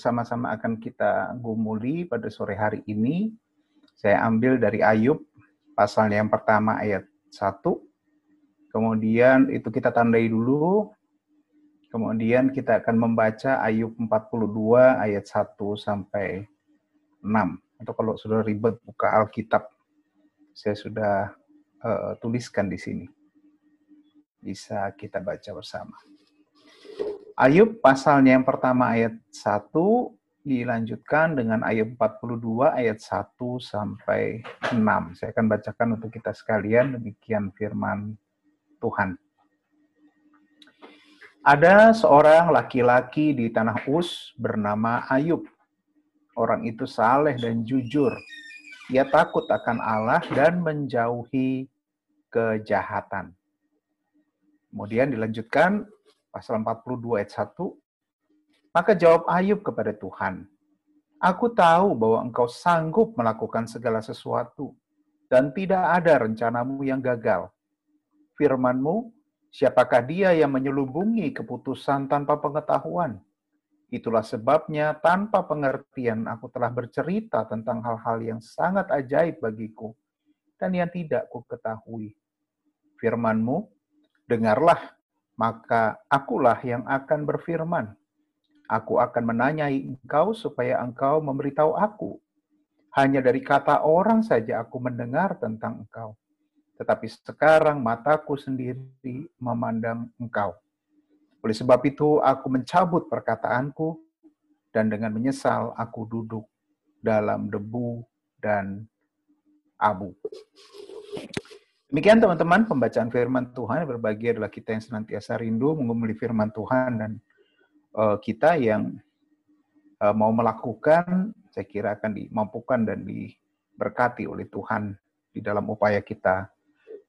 bersama-sama akan kita gumuli pada sore hari ini. Saya ambil dari Ayub pasal yang pertama ayat 1. Kemudian itu kita tandai dulu. Kemudian kita akan membaca Ayub 42 ayat 1 sampai 6. Atau kalau sudah ribet buka Alkitab, saya sudah uh, tuliskan di sini. Bisa kita baca bersama. Ayub pasalnya yang pertama ayat 1 dilanjutkan dengan Ayub 42 ayat 1 sampai 6. Saya akan bacakan untuk kita sekalian demikian firman Tuhan. Ada seorang laki-laki di tanah Us bernama Ayub. Orang itu saleh dan jujur. Ia takut akan Allah dan menjauhi kejahatan. Kemudian dilanjutkan pasal 42 ayat 1, maka jawab Ayub kepada Tuhan, Aku tahu bahwa engkau sanggup melakukan segala sesuatu, dan tidak ada rencanamu yang gagal. Firmanmu, siapakah dia yang menyelubungi keputusan tanpa pengetahuan? Itulah sebabnya tanpa pengertian aku telah bercerita tentang hal-hal yang sangat ajaib bagiku dan yang tidak ku ketahui. Firmanmu, dengarlah maka akulah yang akan berfirman. Aku akan menanyai engkau supaya engkau memberitahu aku. Hanya dari kata orang saja aku mendengar tentang engkau. Tetapi sekarang mataku sendiri memandang engkau. Oleh sebab itu aku mencabut perkataanku dan dengan menyesal aku duduk dalam debu dan abu. Demikian teman-teman pembacaan firman Tuhan berbagi adalah kita yang senantiasa rindu mengumuli firman Tuhan dan uh, kita yang uh, mau melakukan saya kira akan dimampukan dan diberkati oleh Tuhan di dalam upaya kita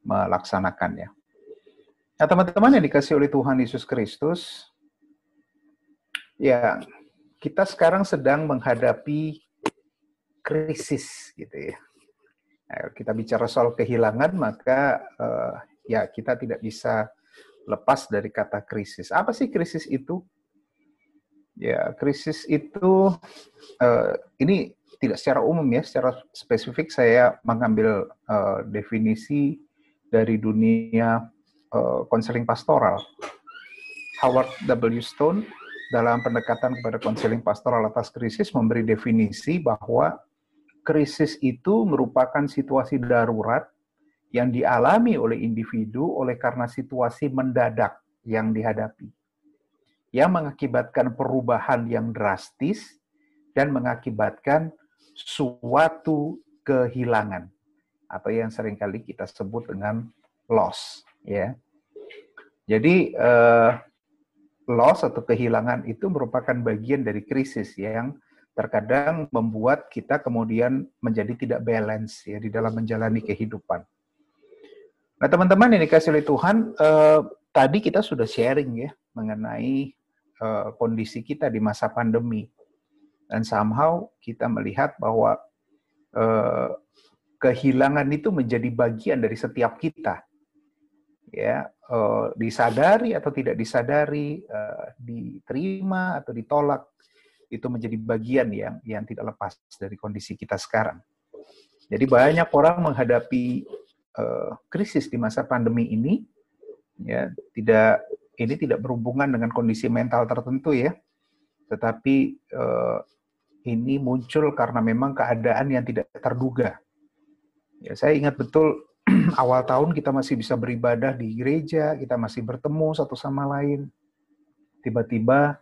melaksanakannya. Nah, teman-teman yang dikasih oleh Tuhan Yesus Kristus, ya kita sekarang sedang menghadapi krisis gitu ya kita bicara soal kehilangan, maka uh, ya kita tidak bisa lepas dari kata krisis. Apa sih krisis itu? Ya, krisis itu uh, ini tidak secara umum ya, secara spesifik saya mengambil uh, definisi dari dunia konseling uh, pastoral. Howard W. Stone dalam pendekatan kepada konseling pastoral atas krisis memberi definisi bahwa krisis itu merupakan situasi darurat yang dialami oleh individu oleh karena situasi mendadak yang dihadapi, yang mengakibatkan perubahan yang drastis dan mengakibatkan suatu kehilangan atau yang sering kali kita sebut dengan loss, ya. Jadi uh, loss atau kehilangan itu merupakan bagian dari krisis yang terkadang membuat kita kemudian menjadi tidak balance ya di dalam menjalani kehidupan. Nah, teman-teman yang dikasih oleh Tuhan, eh, tadi kita sudah sharing ya mengenai eh, kondisi kita di masa pandemi. Dan somehow kita melihat bahwa eh, kehilangan itu menjadi bagian dari setiap kita. Ya, eh, disadari atau tidak disadari, eh, diterima atau ditolak, itu menjadi bagian yang yang tidak lepas dari kondisi kita sekarang. Jadi banyak orang menghadapi uh, krisis di masa pandemi ini, ya tidak ini tidak berhubungan dengan kondisi mental tertentu ya, tetapi uh, ini muncul karena memang keadaan yang tidak terduga. Ya saya ingat betul awal tahun kita masih bisa beribadah di gereja, kita masih bertemu satu sama lain. Tiba-tiba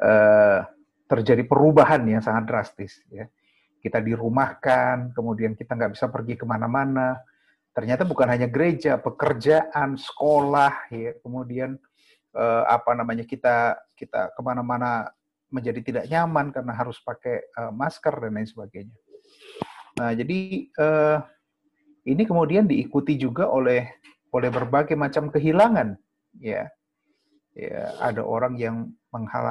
uh, terjadi perubahan yang sangat drastis. Ya. Kita dirumahkan, kemudian kita nggak bisa pergi ke mana-mana. Ternyata bukan hanya gereja, pekerjaan, sekolah, ya. kemudian eh, apa namanya kita kita ke mana-mana menjadi tidak nyaman karena harus pakai eh, masker dan lain sebagainya. Nah, jadi eh, ini kemudian diikuti juga oleh oleh berbagai macam kehilangan, ya. Ya, ada orang yang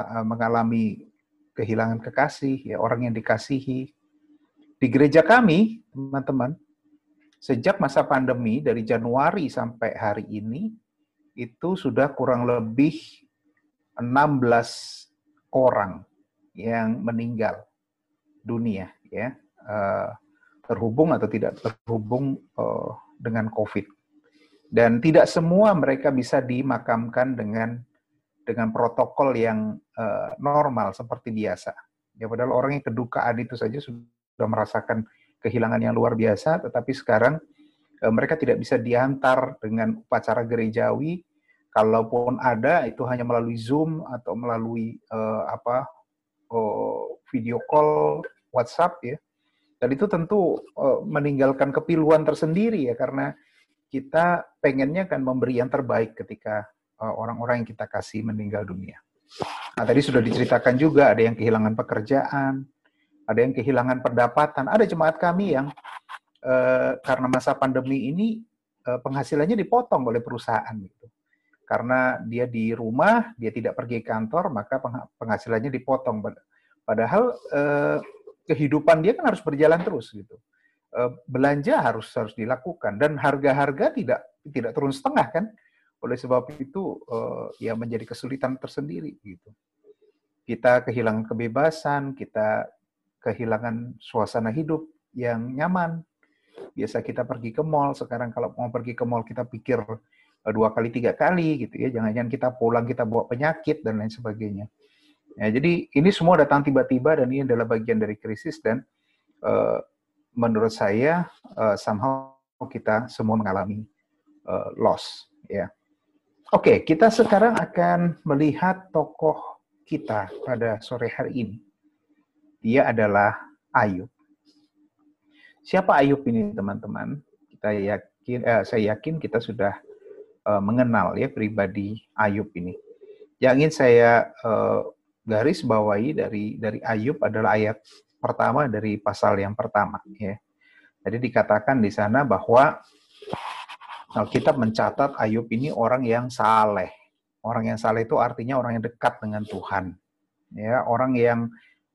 mengalami kehilangan kekasih, ya orang yang dikasihi. Di gereja kami, teman-teman, sejak masa pandemi dari Januari sampai hari ini itu sudah kurang lebih 16 orang yang meninggal dunia ya uh, terhubung atau tidak terhubung uh, dengan COVID. Dan tidak semua mereka bisa dimakamkan dengan dengan protokol yang uh, normal seperti biasa. Ya padahal orang yang kedukaan itu saja sudah merasakan kehilangan yang luar biasa, tetapi sekarang uh, mereka tidak bisa diantar dengan upacara gerejawi. Kalaupun ada, itu hanya melalui Zoom atau melalui uh, apa uh, video call, WhatsApp ya. Dan itu tentu uh, meninggalkan kepiluan tersendiri ya karena kita pengennya kan memberi yang terbaik ketika orang-orang yang kita kasih meninggal dunia. Nah, tadi sudah diceritakan juga ada yang kehilangan pekerjaan, ada yang kehilangan pendapatan. Ada jemaat kami yang uh, karena masa pandemi ini uh, penghasilannya dipotong oleh perusahaan gitu. Karena dia di rumah, dia tidak pergi kantor, maka penghasilannya dipotong. Padahal uh, kehidupan dia kan harus berjalan terus gitu. Eh, belanja harus harus dilakukan dan harga-harga tidak tidak turun setengah kan. Oleh sebab itu eh, ya menjadi kesulitan tersendiri gitu. Kita kehilangan kebebasan, kita kehilangan suasana hidup yang nyaman. Biasa kita pergi ke mall, sekarang kalau mau pergi ke mall kita pikir eh, dua kali tiga kali gitu ya. Jangan-jangan kita pulang kita bawa penyakit dan lain sebagainya. Ya, jadi ini semua datang tiba-tiba dan ini adalah bagian dari krisis dan uh, menurut saya uh, somehow kita semua mengalami uh, loss. Ya, oke kita sekarang akan melihat tokoh kita pada sore hari ini. Dia adalah Ayub. Siapa Ayub ini teman-teman? Kita yakin, eh, saya yakin kita sudah uh, mengenal ya pribadi Ayub ini. Yang ingin saya uh, garis bawahi dari dari Ayub adalah ayat pertama dari pasal yang pertama ya. Jadi dikatakan di sana bahwa Alkitab mencatat Ayub ini orang yang saleh. Orang yang saleh itu artinya orang yang dekat dengan Tuhan. Ya, orang yang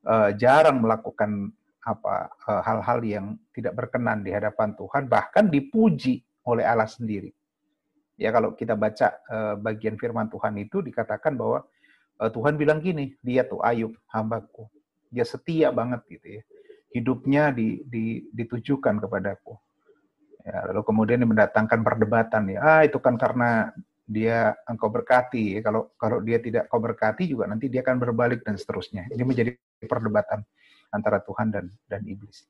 uh, jarang melakukan apa uh, hal-hal yang tidak berkenan di hadapan Tuhan, bahkan dipuji oleh Allah sendiri. Ya, kalau kita baca uh, bagian firman Tuhan itu dikatakan bahwa Eh, Tuhan bilang gini, dia tuh Ayub, hambaku. Dia setia banget gitu ya. Hidupnya di, di, ditujukan kepadaku. Ya, lalu kemudian dia mendatangkan perdebatan ya. Ah, itu kan karena dia engkau berkati. Ya. Kalau kalau dia tidak kau berkati juga nanti dia akan berbalik dan seterusnya. Ini menjadi perdebatan antara Tuhan dan dan iblis.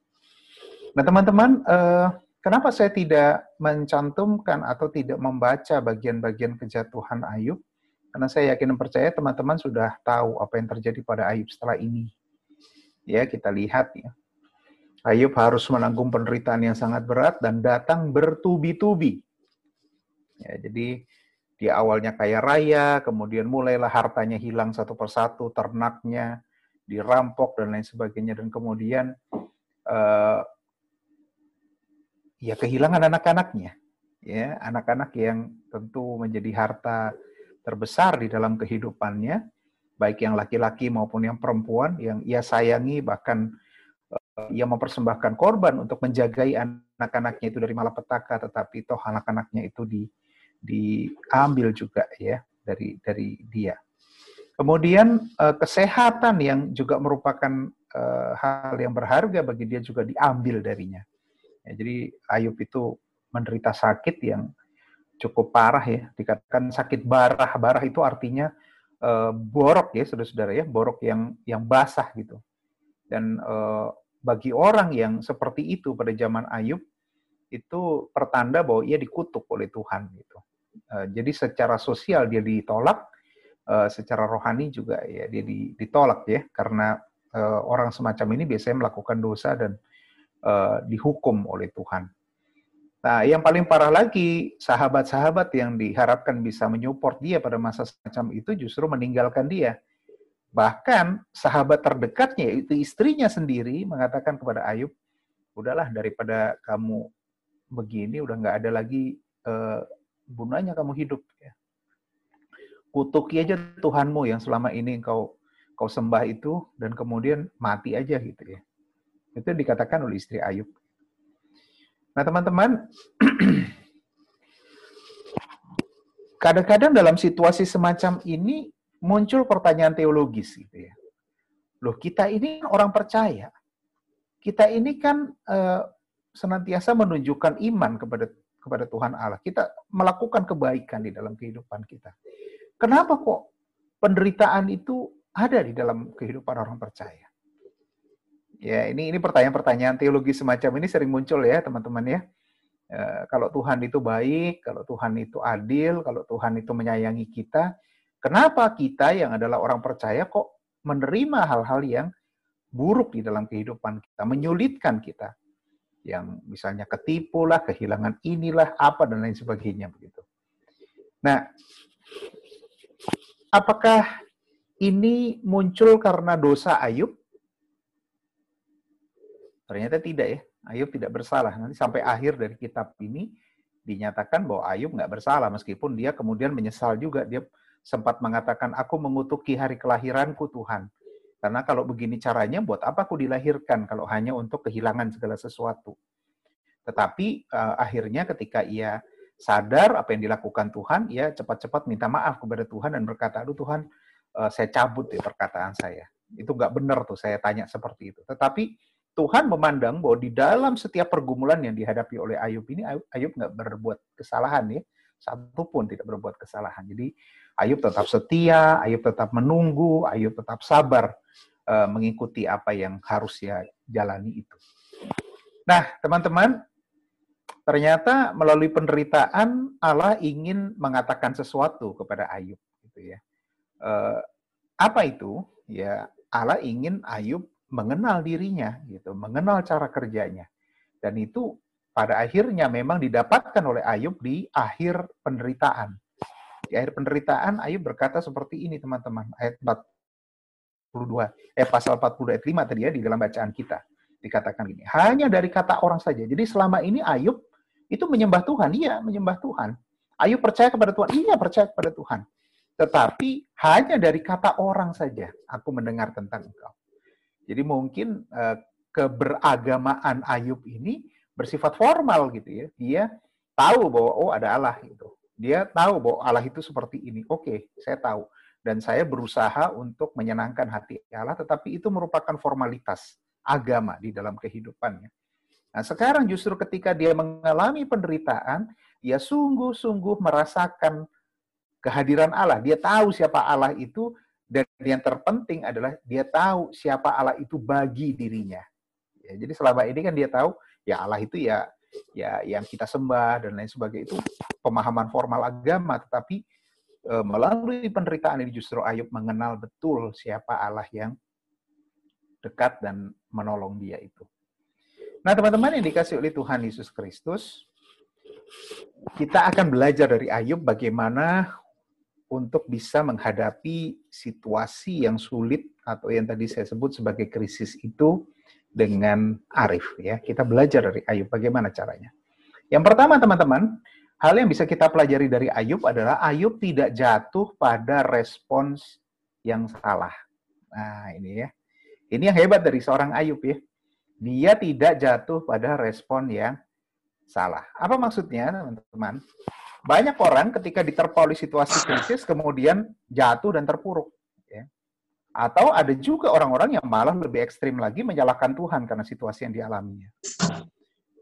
Nah, teman-teman, eh, kenapa saya tidak mencantumkan atau tidak membaca bagian-bagian kejatuhan Ayub? Karena saya yakin dan percaya teman-teman sudah tahu apa yang terjadi pada Ayub setelah ini. Ya, kita lihat ya. Ayub harus menanggung penderitaan yang sangat berat dan datang bertubi-tubi. Ya, jadi di awalnya kaya raya, kemudian mulailah hartanya hilang satu persatu, ternaknya dirampok dan lain sebagainya, dan kemudian uh, ya kehilangan anak-anaknya, ya anak-anak yang tentu menjadi harta terbesar di dalam kehidupannya, baik yang laki-laki maupun yang perempuan, yang ia sayangi, bahkan ia mempersembahkan korban untuk menjagai anak-anaknya itu dari malapetaka, tetapi toh anak-anaknya itu di, diambil juga ya dari dari dia. Kemudian uh, kesehatan yang juga merupakan uh, hal yang berharga bagi dia juga diambil darinya. Ya, jadi Ayub itu menderita sakit yang cukup parah ya, dikatakan sakit barah. Barah itu artinya uh, borok ya, saudara-saudara ya, borok yang yang basah gitu. Dan bagi orang yang seperti itu pada zaman Ayub itu pertanda bahwa ia dikutuk oleh Tuhan gitu. Uh, jadi secara sosial dia ditolak, uh, secara rohani juga ya dia ditolak ya karena uh, orang semacam ini biasanya melakukan dosa dan dihukum oleh Tuhan. Nah, yang paling parah lagi, sahabat-sahabat yang diharapkan bisa menyupport dia pada masa semacam itu justru meninggalkan dia. Bahkan sahabat terdekatnya, yaitu istrinya sendiri, mengatakan kepada Ayub, udahlah daripada kamu begini, udah nggak ada lagi uh, gunanya kamu hidup. Ya. Kutuki aja Tuhanmu yang selama ini kau kau sembah itu, dan kemudian mati aja gitu ya. Itu dikatakan oleh istri Ayub. Nah, teman-teman, kadang-kadang dalam situasi semacam ini muncul pertanyaan teologis gitu ya. loh kita ini orang percaya. Kita ini kan uh, senantiasa menunjukkan iman kepada kepada Tuhan Allah. Kita melakukan kebaikan di dalam kehidupan kita. Kenapa kok penderitaan itu ada di dalam kehidupan orang percaya? Ya, ini ini pertanyaan-pertanyaan teologi semacam ini sering muncul ya, teman-teman ya. E, kalau Tuhan itu baik, kalau Tuhan itu adil, kalau Tuhan itu menyayangi kita, kenapa kita yang adalah orang percaya kok menerima hal-hal yang buruk di dalam kehidupan kita, menyulitkan kita? yang misalnya ketipu lah, kehilangan inilah, apa dan lain sebagainya begitu. Nah, apakah ini muncul karena dosa Ayub? Ternyata tidak ya. Ayub tidak bersalah. Nanti sampai akhir dari kitab ini dinyatakan bahwa Ayub nggak bersalah meskipun dia kemudian menyesal juga. Dia sempat mengatakan, aku mengutuki hari kelahiranku Tuhan. Karena kalau begini caranya, buat apa aku dilahirkan kalau hanya untuk kehilangan segala sesuatu. Tetapi uh, akhirnya ketika ia sadar apa yang dilakukan Tuhan, ia cepat-cepat minta maaf kepada Tuhan dan berkata, aduh Tuhan, uh, saya cabut ya perkataan saya. Itu nggak benar tuh saya tanya seperti itu. Tetapi Tuhan memandang bahwa di dalam setiap pergumulan yang dihadapi oleh Ayub ini, Ayub nggak berbuat kesalahan ya. Satu pun tidak berbuat kesalahan. Jadi Ayub tetap setia, Ayub tetap menunggu, Ayub tetap sabar uh, mengikuti apa yang harus ya jalani itu. Nah, teman-teman, ternyata melalui penderitaan Allah ingin mengatakan sesuatu kepada Ayub, gitu ya. Uh, apa itu? Ya, Allah ingin Ayub mengenal dirinya, gitu, mengenal cara kerjanya, dan itu pada akhirnya memang didapatkan oleh Ayub di akhir penderitaan. Di akhir penderitaan, Ayub berkata seperti ini, teman-teman. Ayat 42, eh pasal 40 ayat 5 tadi ya, di dalam bacaan kita. Dikatakan gini, hanya dari kata orang saja. Jadi selama ini Ayub itu menyembah Tuhan. Iya, menyembah Tuhan. Ayub percaya kepada Tuhan. Iya, percaya kepada Tuhan. Tetapi hanya dari kata orang saja aku mendengar tentang engkau. Jadi mungkin uh, keberagamaan Ayub ini bersifat formal gitu ya. Dia tahu bahwa oh ada Allah gitu. Dia tahu bahwa Allah itu seperti ini. Oke, saya tahu. Dan saya berusaha untuk menyenangkan hati Allah, tetapi itu merupakan formalitas agama di dalam kehidupannya. Nah, sekarang justru ketika dia mengalami penderitaan, dia sungguh-sungguh merasakan kehadiran Allah. Dia tahu siapa Allah itu, dan yang terpenting adalah dia tahu siapa Allah itu bagi dirinya. Ya, jadi selama ini kan dia tahu, ya Allah itu ya ya yang kita sembah dan lain sebagainya itu pemahaman formal agama tetapi e, melalui penderitaan ini justru Ayub mengenal betul siapa Allah yang dekat dan menolong dia itu. Nah, teman-teman yang dikasih oleh Tuhan Yesus Kristus, kita akan belajar dari Ayub bagaimana untuk bisa menghadapi situasi yang sulit atau yang tadi saya sebut sebagai krisis itu dengan arif ya. Kita belajar dari Ayub bagaimana caranya. Yang pertama teman-teman, hal yang bisa kita pelajari dari Ayub adalah Ayub tidak jatuh pada respons yang salah. Nah, ini ya. Ini yang hebat dari seorang Ayub ya. Dia tidak jatuh pada respon yang salah. Apa maksudnya, teman-teman? Banyak orang ketika diterpa oleh situasi krisis kemudian jatuh dan terpuruk. Atau ada juga orang-orang yang malah lebih ekstrim lagi menyalahkan Tuhan karena situasi yang dialaminya.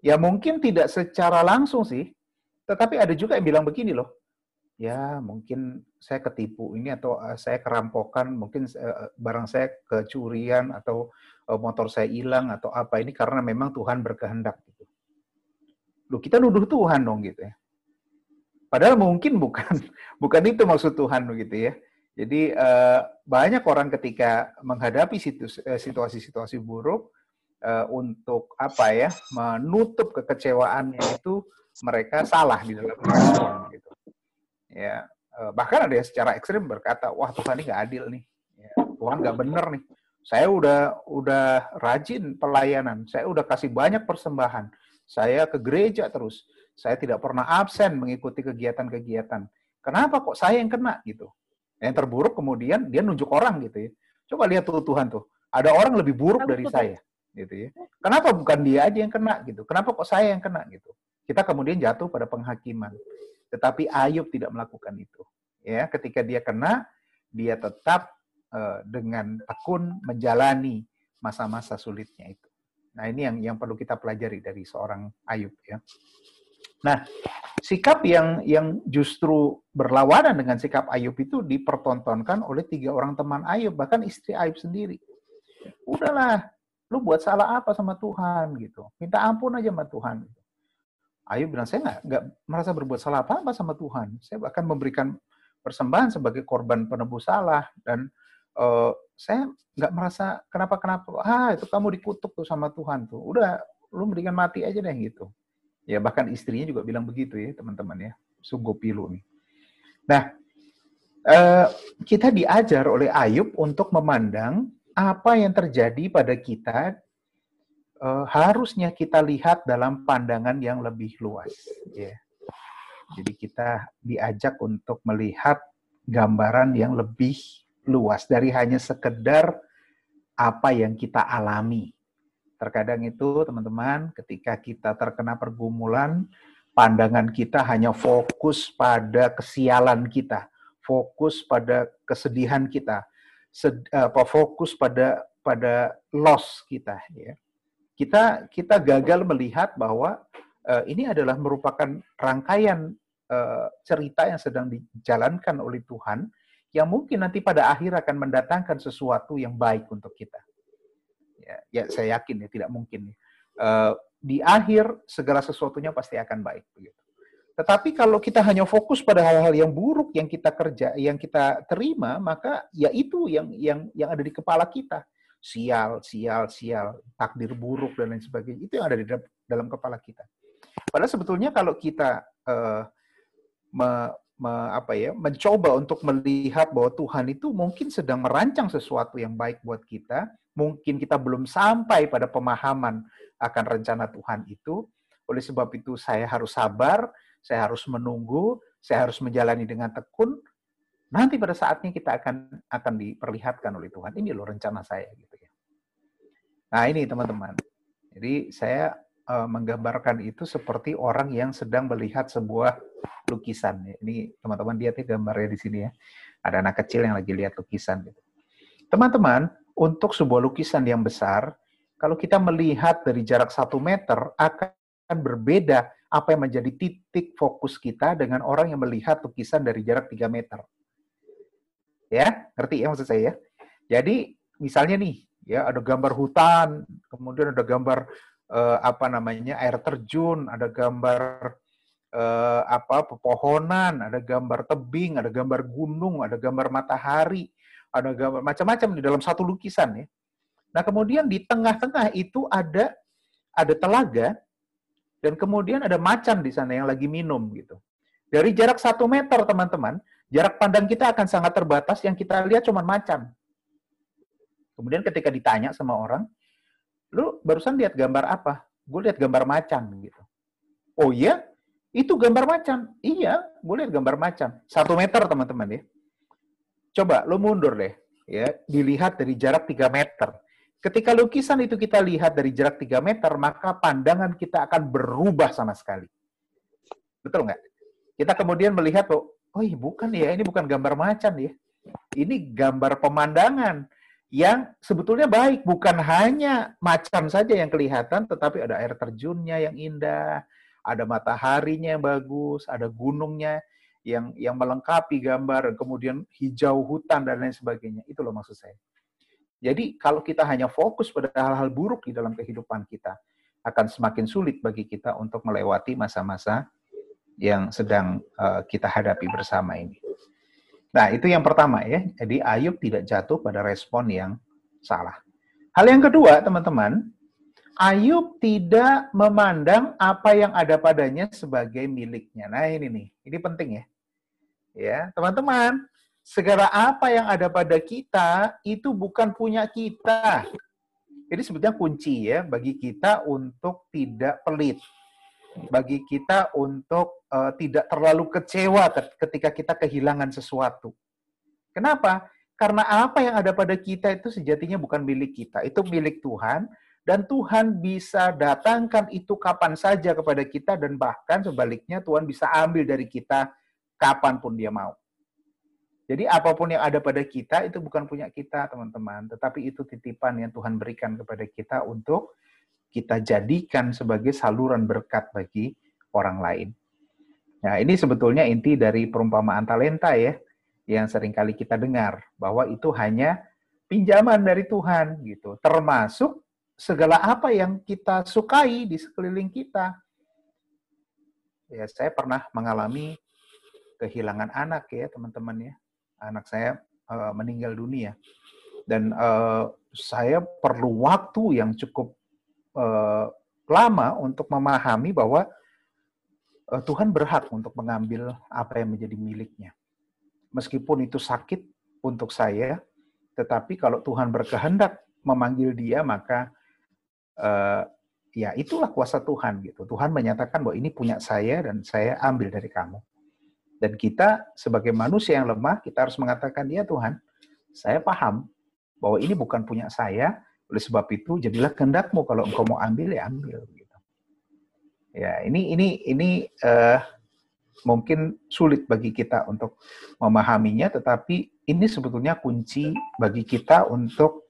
Ya mungkin tidak secara langsung sih, tetapi ada juga yang bilang begini loh, ya mungkin saya ketipu ini atau uh, saya kerampokan, mungkin uh, barang saya kecurian atau motor saya hilang atau apa ini karena memang Tuhan berkehendak gitu. Loh kita nuduh Tuhan dong gitu ya. Padahal mungkin bukan bukan itu maksud Tuhan begitu ya. Jadi uh, banyak orang ketika menghadapi eh, situasi-situasi buruk uh, untuk apa ya menutup kekecewaannya itu mereka salah di dalam respon gitu. Ya uh, bahkan ada yang secara ekstrim berkata wah Tuhan ini nggak adil nih, ya, Tuhan nggak bener nih. Saya udah udah rajin pelayanan, saya udah kasih banyak persembahan, saya ke gereja terus, saya tidak pernah absen mengikuti kegiatan-kegiatan. Kenapa kok saya yang kena gitu? Yang terburuk kemudian dia nunjuk orang gitu ya. Coba lihat tuh Tuhan tuh. Ada orang lebih buruk dari saya gitu ya. Kenapa bukan dia aja yang kena gitu? Kenapa kok saya yang kena gitu? Kita kemudian jatuh pada penghakiman. Tetapi Ayub tidak melakukan itu. Ya, ketika dia kena, dia tetap uh, dengan tekun menjalani masa-masa sulitnya itu. Nah, ini yang yang perlu kita pelajari dari seorang Ayub ya. Nah, sikap yang yang justru berlawanan dengan sikap Ayub itu dipertontonkan oleh tiga orang teman Ayub, bahkan istri Ayub sendiri. Udahlah, lu buat salah apa sama Tuhan gitu. Minta ampun aja sama Tuhan. Ayub bilang, saya nggak merasa berbuat salah apa-apa sama Tuhan. Saya bahkan memberikan persembahan sebagai korban penebus salah dan uh, saya nggak merasa kenapa-kenapa. Ah, itu kamu dikutuk tuh sama Tuhan tuh. Udah, lu mendingan mati aja deh gitu. Ya bahkan istrinya juga bilang begitu ya teman-teman ya. Sungguh pilu nih. Nah, eh, kita diajar oleh Ayub untuk memandang apa yang terjadi pada kita eh, harusnya kita lihat dalam pandangan yang lebih luas. Ya. Jadi kita diajak untuk melihat gambaran yang lebih luas dari hanya sekedar apa yang kita alami Terkadang itu teman-teman ketika kita terkena pergumulan, pandangan kita hanya fokus pada kesialan kita, fokus pada kesedihan kita, sed, apa fokus pada pada loss kita ya. Kita kita gagal melihat bahwa uh, ini adalah merupakan rangkaian uh, cerita yang sedang dijalankan oleh Tuhan yang mungkin nanti pada akhir akan mendatangkan sesuatu yang baik untuk kita ya, ya saya yakin ya tidak mungkin. Uh, di akhir segala sesuatunya pasti akan baik begitu. Tetapi kalau kita hanya fokus pada hal-hal yang buruk yang kita kerja, yang kita terima, maka ya itu yang yang yang ada di kepala kita. Sial, sial, sial, takdir buruk dan lain sebagainya. Itu yang ada di dalam kepala kita. Padahal sebetulnya kalau kita uh, me, me, apa ya, mencoba untuk melihat bahwa Tuhan itu mungkin sedang merancang sesuatu yang baik buat kita, mungkin kita belum sampai pada pemahaman akan rencana Tuhan itu. Oleh sebab itu saya harus sabar, saya harus menunggu, saya harus menjalani dengan tekun. Nanti pada saatnya kita akan akan diperlihatkan oleh Tuhan. Ini loh rencana saya gitu ya. Nah, ini teman-teman. Jadi saya uh, menggambarkan itu seperti orang yang sedang melihat sebuah lukisan. Ini teman-teman lihat ya gambarnya di sini ya. Ada anak kecil yang lagi lihat lukisan gitu. Teman-teman, untuk sebuah lukisan yang besar, kalau kita melihat dari jarak satu meter, akan berbeda apa yang menjadi titik fokus kita dengan orang yang melihat lukisan dari jarak 3 meter. Ya, ngerti ya maksud saya ya? Jadi, misalnya nih, ya ada gambar hutan, kemudian ada gambar eh, apa namanya air terjun, ada gambar eh, apa pepohonan, ada gambar tebing, ada gambar gunung, ada gambar matahari, ada gambar macam-macam di dalam satu lukisan ya. Nah kemudian di tengah-tengah itu ada ada telaga dan kemudian ada macan di sana yang lagi minum gitu. Dari jarak satu meter teman-teman, jarak pandang kita akan sangat terbatas. Yang kita lihat cuma macan. Kemudian ketika ditanya sama orang, lu barusan lihat gambar apa? Gue lihat gambar macan gitu. Oh iya? Itu gambar macan? Iya, gue lihat gambar macan. Satu meter teman-teman ya. Coba lo mundur deh, ya, dilihat dari jarak 3 meter. Ketika lukisan itu kita lihat dari jarak 3 meter, maka pandangan kita akan berubah sama sekali. Betul nggak? Kita kemudian melihat, oh, oh iya bukan ya, ini bukan gambar macan ya. Ini gambar pemandangan yang sebetulnya baik, bukan hanya macan saja yang kelihatan, tetapi ada air terjunnya yang indah, ada mataharinya yang bagus, ada gunungnya yang yang melengkapi gambar, kemudian hijau hutan dan lain sebagainya. Itu loh maksud saya. Jadi kalau kita hanya fokus pada hal-hal buruk di dalam kehidupan kita, akan semakin sulit bagi kita untuk melewati masa-masa yang sedang uh, kita hadapi bersama ini. Nah, itu yang pertama ya. Jadi Ayub tidak jatuh pada respon yang salah. Hal yang kedua, teman-teman, Ayub tidak memandang apa yang ada padanya sebagai miliknya. Nah, ini nih, ini penting ya. Ya, teman-teman, segala apa yang ada pada kita itu bukan punya kita. Jadi sebetulnya kunci ya bagi kita untuk tidak pelit. Bagi kita untuk uh, tidak terlalu kecewa ketika kita kehilangan sesuatu. Kenapa? Karena apa yang ada pada kita itu sejatinya bukan milik kita, itu milik Tuhan dan Tuhan bisa datangkan itu kapan saja kepada kita dan bahkan sebaliknya Tuhan bisa ambil dari kita kapan pun dia mau. Jadi apa pun yang ada pada kita itu bukan punya kita, teman-teman, tetapi itu titipan yang Tuhan berikan kepada kita untuk kita jadikan sebagai saluran berkat bagi orang lain. Nah, ini sebetulnya inti dari perumpamaan talenta ya, yang sering kali kita dengar bahwa itu hanya pinjaman dari Tuhan gitu, termasuk segala apa yang kita sukai di sekeliling kita. Ya, saya pernah mengalami kehilangan anak ya, teman-teman ya. Anak saya uh, meninggal dunia. Dan uh, saya perlu waktu yang cukup uh, lama untuk memahami bahwa uh, Tuhan berhak untuk mengambil apa yang menjadi miliknya. Meskipun itu sakit untuk saya tetapi kalau Tuhan berkehendak memanggil dia maka uh, ya itulah kuasa Tuhan gitu. Tuhan menyatakan bahwa ini punya saya dan saya ambil dari kamu dan kita sebagai manusia yang lemah, kita harus mengatakan, ya Tuhan, saya paham bahwa ini bukan punya saya, oleh sebab itu jadilah kehendakmu kalau engkau mau ambil ya ambil. Gitu. Ya ini ini ini uh, mungkin sulit bagi kita untuk memahaminya, tetapi ini sebetulnya kunci bagi kita untuk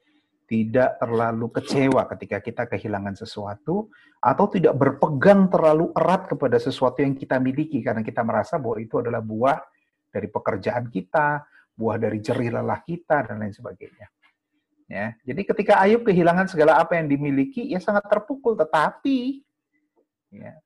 tidak terlalu kecewa ketika kita kehilangan sesuatu atau tidak berpegang terlalu erat kepada sesuatu yang kita miliki karena kita merasa bahwa itu adalah buah dari pekerjaan kita, buah dari jerih lelah kita dan lain sebagainya. Ya, jadi ketika Ayub kehilangan segala apa yang dimiliki, ya sangat terpukul. Tetapi, ya,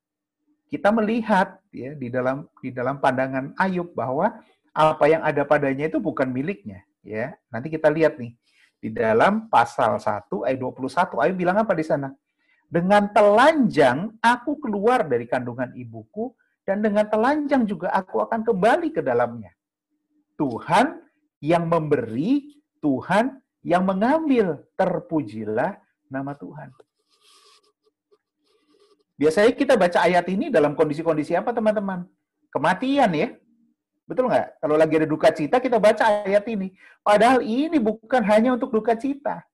kita melihat ya di dalam di dalam pandangan Ayub bahwa apa yang ada padanya itu bukan miliknya. Ya, nanti kita lihat nih di dalam pasal 1 ayat 21, Ayub bilang apa di sana? Dengan telanjang aku keluar dari kandungan ibuku, dan dengan telanjang juga aku akan kembali ke dalamnya. Tuhan yang memberi, Tuhan yang mengambil. Terpujilah nama Tuhan. Biasanya kita baca ayat ini dalam kondisi-kondisi apa teman-teman? Kematian ya. Betul nggak? Kalau lagi ada duka cita, kita baca ayat ini. Padahal ini bukan hanya untuk duka cita.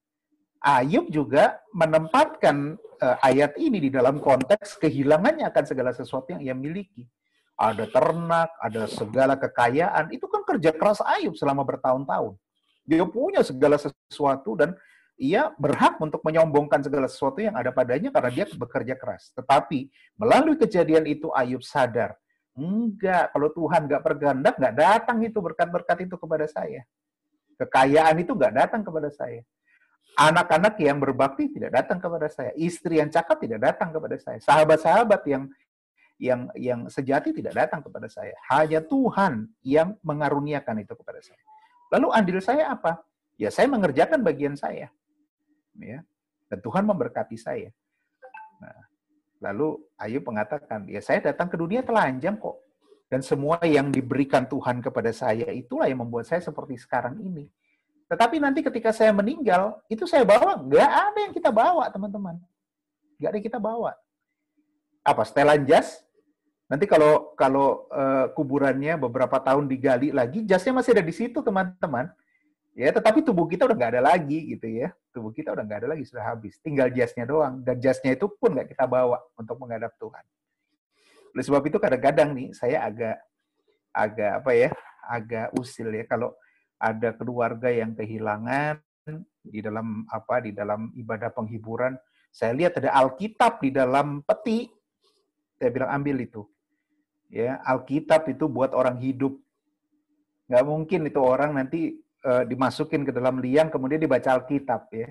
Ayub juga menempatkan uh, ayat ini di dalam konteks kehilangannya akan segala sesuatu yang ia miliki. Ada ternak, ada segala kekayaan. Itu kan kerja keras Ayub selama bertahun-tahun. Dia punya segala sesuatu dan ia berhak untuk menyombongkan segala sesuatu yang ada padanya karena dia bekerja keras. Tetapi melalui kejadian itu Ayub sadar Enggak, kalau Tuhan nggak berkehendak, nggak datang itu berkat-berkat itu kepada saya. Kekayaan itu nggak datang kepada saya. Anak-anak yang berbakti tidak datang kepada saya. Istri yang cakap tidak datang kepada saya. Sahabat-sahabat yang yang yang sejati tidak datang kepada saya. Hanya Tuhan yang mengaruniakan itu kepada saya. Lalu andil saya apa? Ya saya mengerjakan bagian saya. Ya. Dan Tuhan memberkati saya. Nah, Lalu Ayub mengatakan, ya saya datang ke dunia telanjang kok. Dan semua yang diberikan Tuhan kepada saya itulah yang membuat saya seperti sekarang ini. Tetapi nanti ketika saya meninggal, itu saya bawa. Nggak ada yang kita bawa, teman-teman. Nggak ada yang kita bawa. Apa, setelan jas? Nanti kalau kalau uh, kuburannya beberapa tahun digali lagi, jasnya masih ada di situ, teman-teman. Ya, tetapi tubuh kita udah nggak ada lagi gitu ya. Tubuh kita udah nggak ada lagi, sudah habis. Tinggal jasnya doang. Dan jasnya itu pun nggak kita bawa untuk menghadap Tuhan. Oleh sebab itu kadang-kadang nih saya agak agak apa ya, agak usil ya kalau ada keluarga yang kehilangan di dalam apa di dalam ibadah penghiburan. Saya lihat ada Alkitab di dalam peti. Saya bilang ambil itu. Ya, Alkitab itu buat orang hidup. Nggak mungkin itu orang nanti uh, dimasukin ke dalam liang kemudian dibaca Alkitab ya.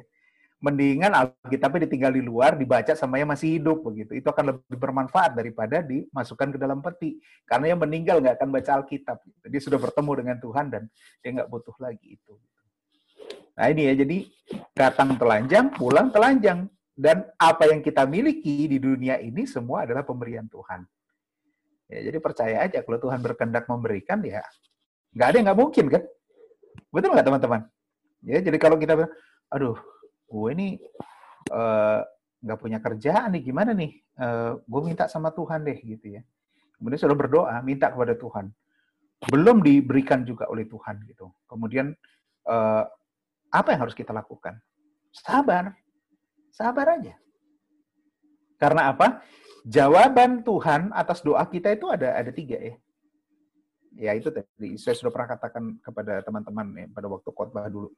Mendingan Alkitabnya ditinggal di luar, dibaca sama yang masih hidup begitu. Itu akan lebih bermanfaat daripada dimasukkan ke dalam peti. Karena yang meninggal nggak akan baca Alkitab. Gitu. Dia sudah bertemu dengan Tuhan dan dia nggak butuh lagi itu. Nah ini ya, jadi datang telanjang, pulang telanjang. Dan apa yang kita miliki di dunia ini semua adalah pemberian Tuhan. Ya, jadi percaya aja kalau Tuhan berkehendak memberikan ya nggak ada yang nggak mungkin kan. Betul nggak teman-teman? Ya, jadi kalau kita bilang, aduh, gue ini eh, nggak uh, punya kerjaan nih, gimana nih? Uh, gue minta sama Tuhan deh, gitu ya. Kemudian sudah berdoa, minta kepada Tuhan. Belum diberikan juga oleh Tuhan, gitu. Kemudian uh, apa yang harus kita lakukan? Sabar, sabar aja. Karena apa? Jawaban Tuhan atas doa kita itu ada ada tiga ya. Ya itu tadi saya sudah pernah katakan kepada teman-teman ya, pada waktu khotbah dulu.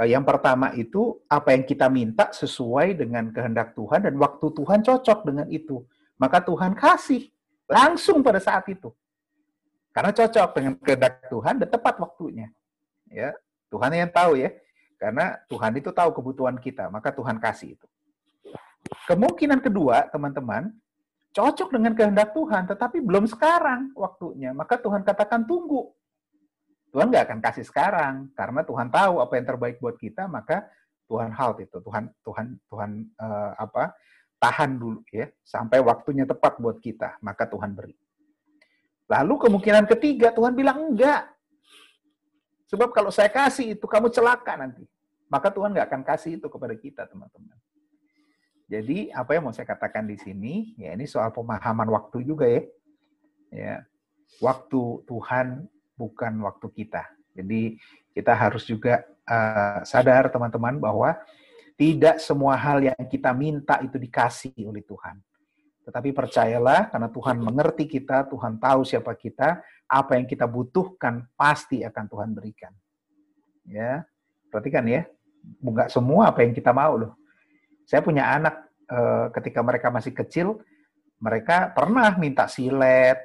Eh, yang pertama itu apa yang kita minta sesuai dengan kehendak Tuhan dan waktu Tuhan cocok dengan itu. Maka Tuhan kasih langsung pada saat itu. Karena cocok dengan kehendak Tuhan dan tepat waktunya. Ya, Tuhan yang tahu ya. Karena Tuhan itu tahu kebutuhan kita, maka Tuhan kasih itu. Kemungkinan kedua, teman-teman, cocok dengan kehendak Tuhan, tetapi belum sekarang waktunya. Maka Tuhan katakan tunggu. Tuhan nggak akan kasih sekarang karena Tuhan tahu apa yang terbaik buat kita, maka Tuhan halt itu. Tuhan Tuhan Tuhan uh, apa? tahan dulu ya sampai waktunya tepat buat kita, maka Tuhan beri. Lalu kemungkinan ketiga Tuhan bilang enggak. Sebab kalau saya kasih itu kamu celaka nanti. Maka Tuhan nggak akan kasih itu kepada kita, teman-teman. Jadi apa yang mau saya katakan di sini, ya ini soal pemahaman waktu juga ya. Ya, waktu Tuhan bukan waktu kita. Jadi kita harus juga uh, sadar teman-teman bahwa tidak semua hal yang kita minta itu dikasih oleh Tuhan. Tetapi percayalah karena Tuhan mengerti kita, Tuhan tahu siapa kita, apa yang kita butuhkan pasti akan Tuhan berikan. Ya, perhatikan ya, bukan semua apa yang kita mau loh. Saya punya anak eh, ketika mereka masih kecil, mereka pernah minta silet,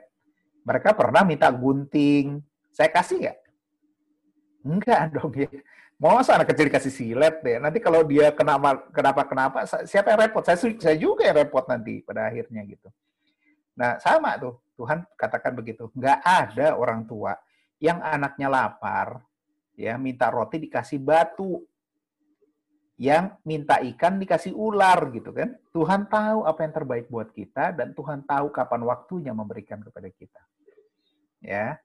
mereka pernah minta gunting. Saya kasih nggak? Enggak dong ya. Mau masa anak kecil dikasih silet deh. Nanti kalau dia kenapa kenapa kenapa siapa yang repot? Saya saya juga yang repot nanti pada akhirnya gitu. Nah, sama tuh. Tuhan katakan begitu. Nggak ada orang tua yang anaknya lapar, ya minta roti dikasih batu yang minta ikan dikasih ular gitu kan. Tuhan tahu apa yang terbaik buat kita dan Tuhan tahu kapan waktunya memberikan kepada kita. Ya.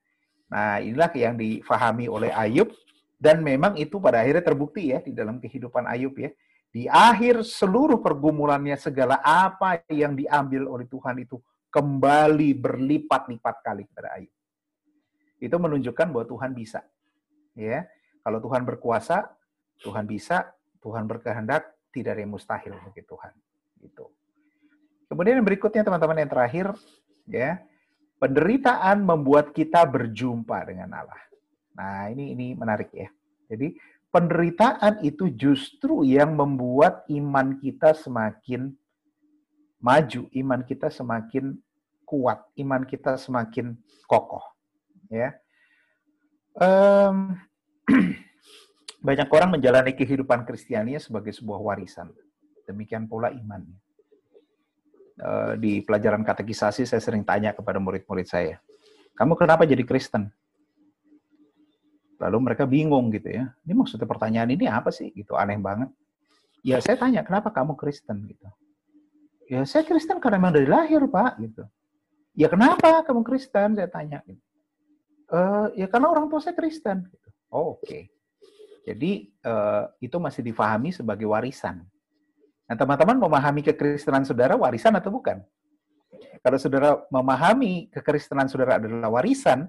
Nah, inilah yang difahami oleh Ayub dan memang itu pada akhirnya terbukti ya di dalam kehidupan Ayub ya. Di akhir seluruh pergumulannya segala apa yang diambil oleh Tuhan itu kembali berlipat-lipat kali kepada Ayub. Itu menunjukkan bahwa Tuhan bisa. Ya. Kalau Tuhan berkuasa, Tuhan bisa, Tuhan berkehendak, tidak ada yang mustahil bagi Tuhan. Gitu. Kemudian yang berikutnya teman-teman yang terakhir, ya penderitaan membuat kita berjumpa dengan Allah. Nah ini ini menarik ya. Jadi penderitaan itu justru yang membuat iman kita semakin maju, iman kita semakin kuat, iman kita semakin kokoh. Ya. Um, Banyak orang menjalani kehidupan Kristiania sebagai sebuah warisan. Demikian pula iman. Eh, di pelajaran katekisasi saya sering tanya kepada murid-murid saya, kamu kenapa jadi Kristen? Lalu mereka bingung gitu ya. Ini maksudnya pertanyaan ini apa sih? Gitu aneh banget. Ya saya tanya, kenapa kamu Kristen gitu? Ya saya Kristen karena memang dari lahir pak gitu. Ya kenapa kamu Kristen? Saya tanya. Gitu. E, ya karena orang tua saya Kristen. Gitu. Oh, Oke. Okay. Jadi uh, itu masih difahami sebagai warisan. Nah, teman-teman memahami kekristenan saudara warisan atau bukan? Kalau saudara memahami kekristenan saudara adalah warisan,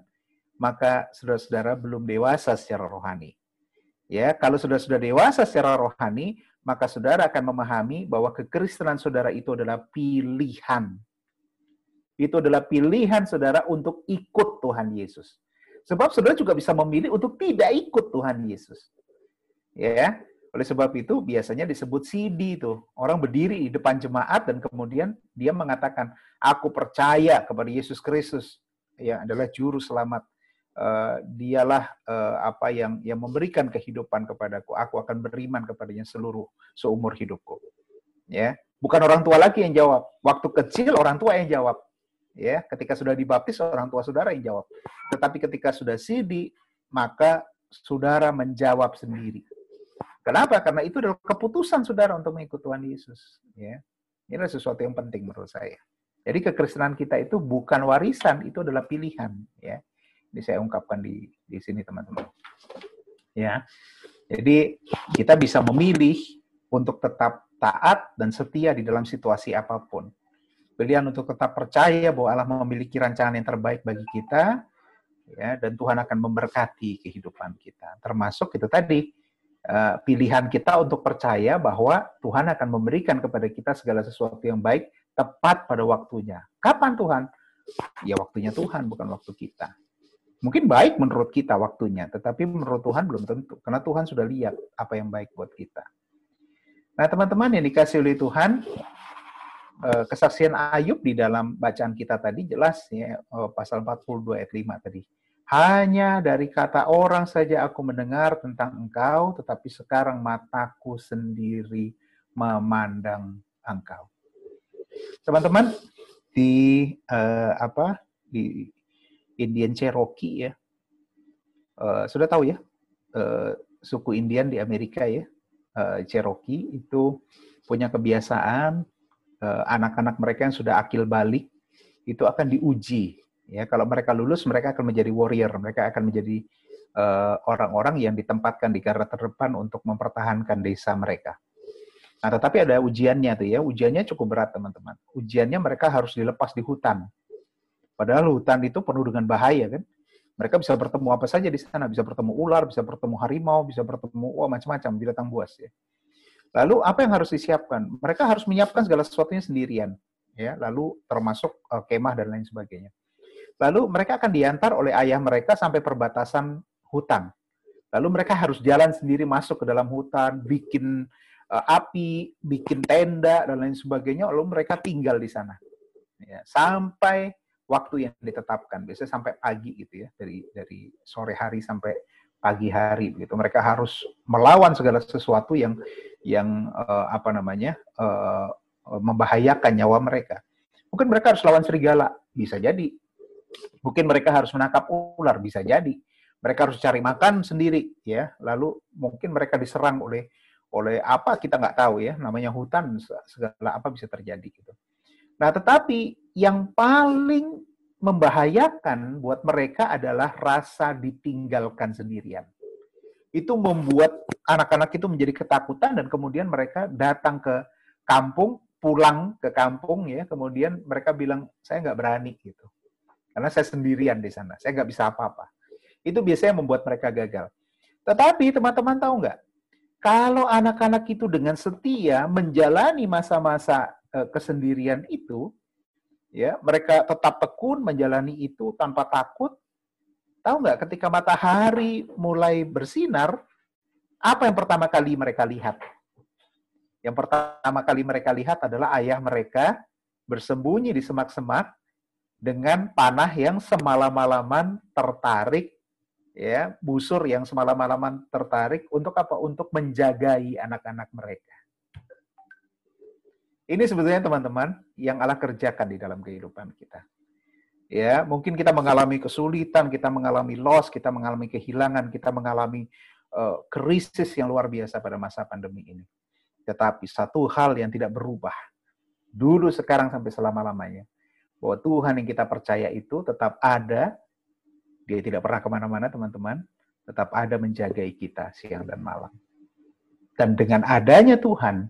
maka saudara-saudara belum dewasa secara rohani. Ya, kalau sudah sudah dewasa secara rohani, maka saudara akan memahami bahwa kekristenan saudara itu adalah pilihan. Itu adalah pilihan saudara untuk ikut Tuhan Yesus. Sebab saudara juga bisa memilih untuk tidak ikut Tuhan Yesus. Ya, oleh sebab itu biasanya disebut CD itu. Orang berdiri di depan jemaat dan kemudian dia mengatakan, "Aku percaya kepada Yesus Kristus yang adalah juru selamat. Uh, dialah uh, apa yang yang memberikan kehidupan kepadaku. Aku akan beriman kepadanya seluruh seumur hidupku." Ya, bukan orang tua lagi yang jawab. Waktu kecil orang tua yang jawab. Ya, ketika sudah dibaptis orang tua saudara yang jawab. Tetapi ketika sudah CD, maka saudara menjawab sendiri Kenapa? Karena itu adalah keputusan saudara untuk mengikut Tuhan Yesus. Ya. Ini adalah sesuatu yang penting menurut saya. Jadi kekristenan kita itu bukan warisan, itu adalah pilihan. Ya. Ini saya ungkapkan di di sini teman-teman. Ya. Jadi kita bisa memilih untuk tetap taat dan setia di dalam situasi apa pun. Pilihan untuk tetap percaya bahwa Allah memiliki rancangan yang terbaik bagi kita, ya, dan Tuhan akan memberkati kehidupan kita. Termasuk itu tadi, Eh, pilihan kita untuk percaya bahwa Tuhan akan memberikan kepada kita segala sesuatu yang baik tepat pada waktunya. Kapan Tuhan? Ya waktunya Tuhan, bukan waktu kita. Mungkin baik menurut kita waktunya, tetapi menurut Tuhan belum tentu. Karena Tuhan sudah lihat apa yang baik buat kita. Nah, teman-teman yang dikasih oleh Tuhan, eh, kesaksian Ayub di dalam bacaan kita tadi jelas ya, eh, pasal 42 ayat 5 tadi. Hanya dari kata orang saja aku mendengar tentang engkau, tetapi sekarang mataku sendiri memandang engkau. Teman-teman, di uh, apa di Indian Cherokee ya. Uh, sudah tahu ya, uh, suku Indian di Amerika ya, uh, Cherokee itu punya kebiasaan anak-anak uh, mereka yang sudah akil balik itu akan diuji ya. Kalau mereka lulus, mereka akan menjadi warrior, mereka akan menjadi orang-orang uh, yang ditempatkan di garda terdepan untuk mempertahankan desa mereka. Nah, tetapi ada ujiannya tuh ya. Ujiannya cukup berat, teman-teman. Ujiannya mereka harus dilepas di hutan. Padahal hutan itu penuh dengan bahaya kan. Mereka bisa bertemu apa saja di sana, bisa bertemu ular, bisa bertemu harimau, bisa bertemu wah macam-macam binatang buas ya. Lalu apa yang harus disiapkan? Mereka harus menyiapkan segala sesuatunya sendirian, ya. Lalu termasuk uh, kemah dan lain sebagainya. Lalu mereka akan diantar oleh ayah mereka sampai perbatasan hutan. Lalu mereka harus jalan sendiri masuk ke dalam hutan, bikin uh, api, bikin tenda dan lain sebagainya. Lalu mereka tinggal di sana, ya, sampai waktu yang ditetapkan. Biasanya sampai pagi gitu ya, dari dari sore hari sampai pagi hari begitu. Mereka harus melawan segala sesuatu yang yang uh, apa namanya uh, membahayakan nyawa mereka. Mungkin mereka harus lawan serigala, bisa jadi. Mungkin mereka harus menangkap ular, bisa jadi. Mereka harus cari makan sendiri, ya. Lalu mungkin mereka diserang oleh oleh apa kita nggak tahu ya. Namanya hutan, segala apa bisa terjadi gitu. Nah, tetapi yang paling membahayakan buat mereka adalah rasa ditinggalkan sendirian. Itu membuat anak-anak itu menjadi ketakutan dan kemudian mereka datang ke kampung, pulang ke kampung ya, kemudian mereka bilang saya nggak berani gitu, karena saya sendirian di sana, saya nggak bisa apa-apa. Itu biasanya membuat mereka gagal. Tetapi teman-teman tahu nggak, kalau anak-anak itu dengan setia menjalani masa-masa Eh, kesendirian itu, ya mereka tetap tekun menjalani itu tanpa takut. Tahu nggak ketika matahari mulai bersinar, apa yang pertama kali mereka lihat? Yang pertama kali mereka lihat adalah ayah mereka bersembunyi di semak-semak dengan panah yang semalam-malaman tertarik ya busur yang semalam-malaman tertarik untuk apa? Untuk menjagai anak-anak mereka. Ini sebetulnya teman-teman yang Allah kerjakan di dalam kehidupan kita. Ya, mungkin kita mengalami kesulitan, kita mengalami loss, kita mengalami kehilangan, kita mengalami uh, krisis yang luar biasa pada masa pandemi ini. Tetapi satu hal yang tidak berubah, dulu, sekarang, sampai selama-lamanya, bahwa Tuhan yang kita percaya itu tetap ada, dia tidak pernah ke mana-mana, teman-teman, tetap ada menjagai kita siang dan malam. Dan dengan adanya Tuhan,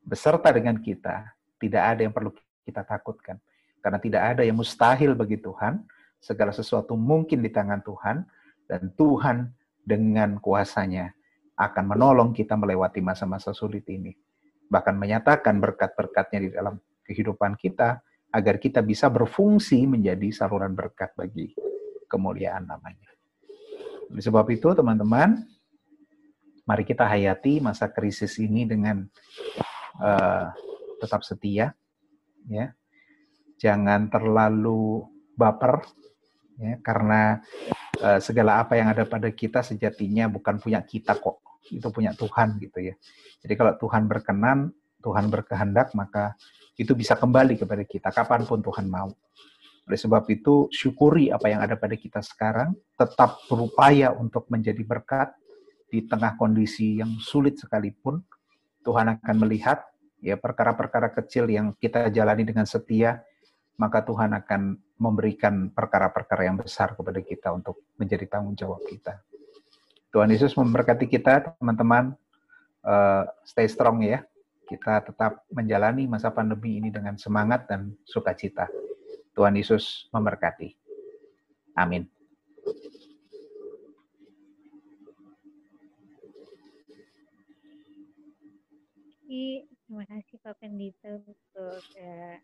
beserta dengan kita, tidak ada yang perlu kita takutkan. Karena tidak ada yang mustahil bagi Tuhan, segala sesuatu mungkin di tangan Tuhan, dan Tuhan dengan kuasanya akan menolong kita melewati masa-masa sulit ini. Bahkan menyatakan berkat-berkatnya di dalam kehidupan kita, agar kita bisa berfungsi menjadi saluran berkat bagi kemuliaan namanya. Oleh sebab itu, teman-teman, mari kita hayati masa krisis ini dengan uh, tetap setia, ya. Jangan terlalu baper, ya, karena uh, segala apa yang ada pada kita sejatinya bukan punya kita kok, itu punya Tuhan gitu ya. Jadi kalau Tuhan berkenan, Tuhan berkehendak, maka itu bisa kembali kepada kita kapan pun Tuhan mau. Oleh sebab itu, syukuri apa yang ada pada kita sekarang, tetap berupaya untuk menjadi berkat di tengah kondisi yang sulit sekalipun. Tuhan akan melihat ya perkara-perkara kecil yang kita jalani dengan setia, maka Tuhan akan memberikan perkara-perkara yang besar kepada kita untuk menjadi tanggung jawab kita. Tuhan Yesus memberkati kita, teman-teman. Uh, stay strong ya. Kita tetap menjalani masa pandemi ini dengan semangat dan sukacita. Tuhan Yesus memberkati. Amin. Terima kasih Pak Pendito untuk uh,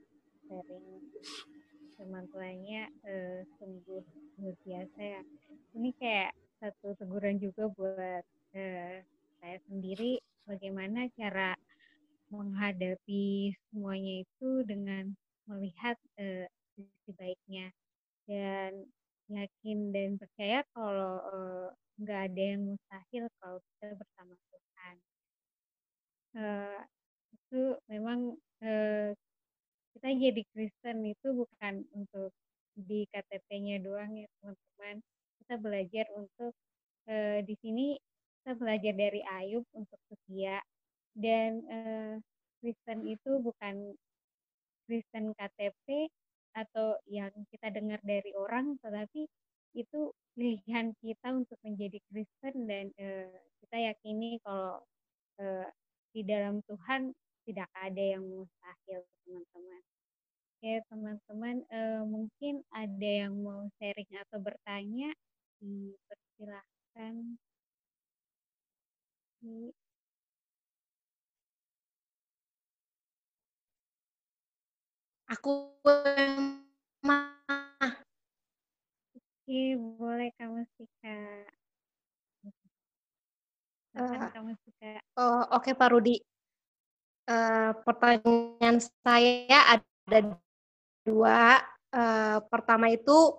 sharing firman Tuhannya uh, sungguh luar biasa ya. semuanya itu dengan melihat uh, sisi baiknya dan yakin dan percaya kalau nggak uh, ada yang mustahil kalau kita bersama Tuhan. Uh, itu memang uh, kita jadi Kristen itu bukan untuk di KTP-nya doang ya teman-teman. Kita belajar untuk uh, di sini kita belajar dari Ayub untuk setia dan uh, Kristen itu bukan Kristen KTP atau yang kita dengar dari orang, tetapi itu pilihan kita untuk menjadi Kristen dan uh, kita yakini kalau uh, di dalam Tuhan tidak ada yang mustahil, teman-teman. Oke, teman-teman, uh, mungkin ada yang mau sharing atau bertanya, dipersilahkan. Aku Oke, boleh kamu sih, Kak. Uh, kamu sih, Kak. Oh, oke Pak Rudi. Uh, pertanyaan saya ada dua. Uh, pertama itu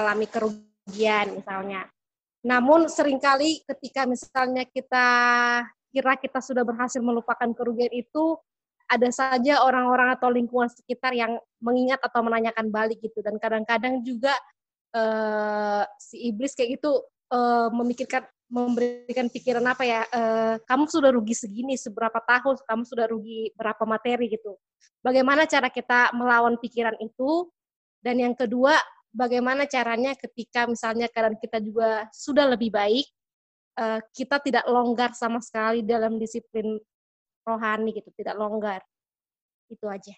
alami kerugian misalnya. Namun sering kali ketika misalnya kita kira kita sudah berhasil melupakan kerugian itu, ada saja orang-orang atau lingkungan sekitar yang mengingat atau menanyakan balik gitu dan kadang-kadang juga uh, si iblis kayak gitu uh, memikirkan memberikan pikiran apa ya uh, kamu sudah rugi segini seberapa tahun kamu sudah rugi berapa materi gitu bagaimana cara kita melawan pikiran itu dan yang kedua bagaimana caranya ketika misalnya keadaan kita juga sudah lebih baik uh, kita tidak longgar sama sekali dalam disiplin rohani gitu, tidak longgar. Itu aja.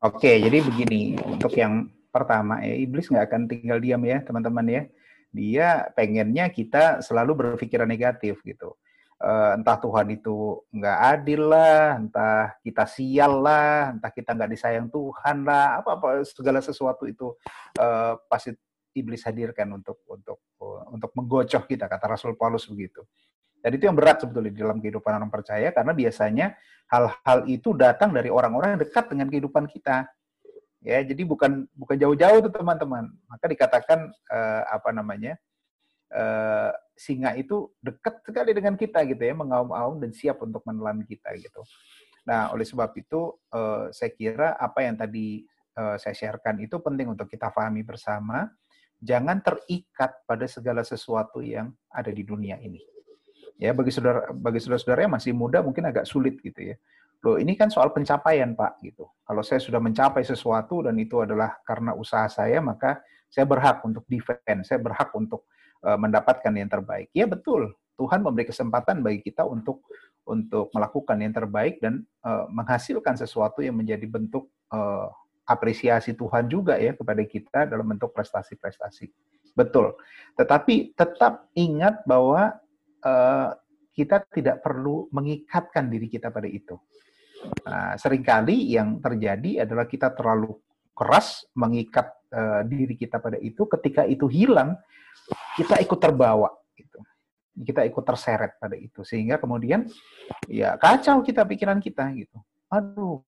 Oke, jadi begini untuk yang pertama ya iblis nggak akan tinggal diam ya teman-teman ya. Dia pengennya kita selalu berpikiran negatif gitu. Uh, entah Tuhan itu nggak adil lah, entah kita sial lah, entah kita nggak disayang Tuhan lah, apa apa segala sesuatu itu uh, pasti iblis hadirkan untuk untuk untuk menggocoh kita kata Rasul Paulus begitu. Dan itu yang berat sebetulnya dalam kehidupan orang percaya karena biasanya hal-hal itu datang dari orang-orang yang dekat dengan kehidupan kita. Ya, jadi bukan bukan jauh-jauh tuh teman-teman. Maka dikatakan uh, apa namanya? Uh, singa itu dekat sekali dengan kita gitu ya, mengaum-aum dan siap untuk menelan kita gitu. Nah, oleh sebab itu uh, saya kira apa yang tadi uh, saya sharekan itu penting untuk kita pahami bersama. Jangan terikat pada segala sesuatu yang ada di dunia ini Ya, bagi saudara bagi saudara-saudara yang masih muda mungkin agak sulit gitu ya. Loh, ini kan soal pencapaian, Pak, gitu. Kalau saya sudah mencapai sesuatu dan itu adalah karena usaha saya, maka saya berhak untuk defend, saya berhak untuk uh, mendapatkan yang terbaik. Ya, betul. Tuhan memberi kesempatan bagi kita untuk untuk melakukan yang terbaik dan uh, menghasilkan sesuatu yang menjadi bentuk uh, apresiasi Tuhan juga ya kepada kita dalam bentuk prestasi-prestasi. Betul. Tetapi tetap ingat bahwa uh, kita tidak perlu mengikatkan diri kita pada itu. Nah, sering kali yang terjadi adalah kita terlalu keras mengikat uh, diri kita pada itu. Ketika itu hilang, kita ikut terbawa. Gitu. Kita ikut terseret pada itu, sehingga kemudian ya kacau kita pikiran kita gitu. Aduh,